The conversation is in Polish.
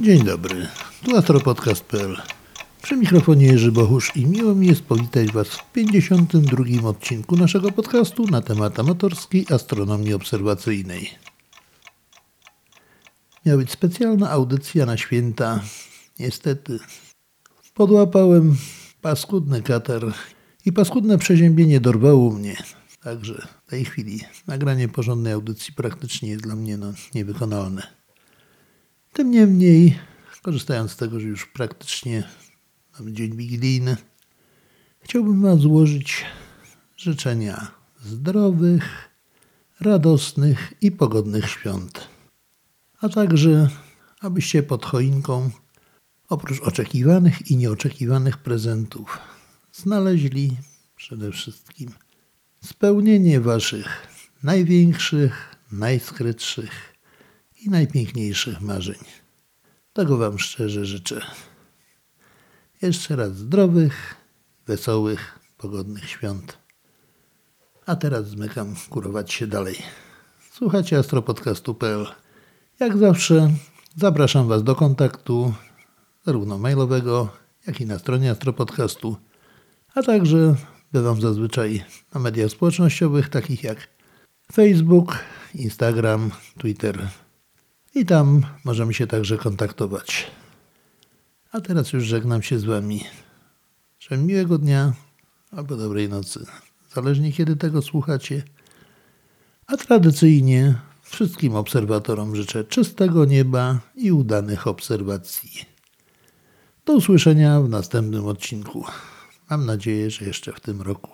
Dzień dobry, tu astropodcast.pl. Przy mikrofonie Jerzy Bohusz i miło mi jest powitać Was w 52 odcinku naszego podcastu na temat amatorskiej astronomii obserwacyjnej. Miała być specjalna audycja na święta. Niestety, podłapałem paskudny katar i paskudne przeziębienie dorwało mnie. Także w tej chwili nagranie porządnej audycji praktycznie jest dla mnie no, niewykonalne. Tym niemniej, korzystając z tego, że już praktycznie mamy dzień wigilijny, chciałbym Wam złożyć życzenia zdrowych, radosnych i pogodnych świąt. A także, abyście pod choinką, oprócz oczekiwanych i nieoczekiwanych prezentów, znaleźli przede wszystkim spełnienie Waszych największych, najskrytszych i najpiękniejszych marzeń. Tego Wam szczerze życzę. Jeszcze raz zdrowych, wesołych, pogodnych świąt. A teraz zmykam kurować się dalej. Słuchacie astropodcastu.pl. Jak zawsze zapraszam Was do kontaktu zarówno mailowego, jak i na stronie astropodcastu, a także bywam zazwyczaj na mediach społecznościowych takich jak Facebook, Instagram, Twitter i tam możemy się także kontaktować. A teraz już żegnam się z Wami. Życzę miłego dnia albo dobrej nocy, zależnie kiedy tego słuchacie. A tradycyjnie wszystkim obserwatorom życzę czystego nieba i udanych obserwacji. Do usłyszenia w następnym odcinku. Mam nadzieję, że jeszcze w tym roku.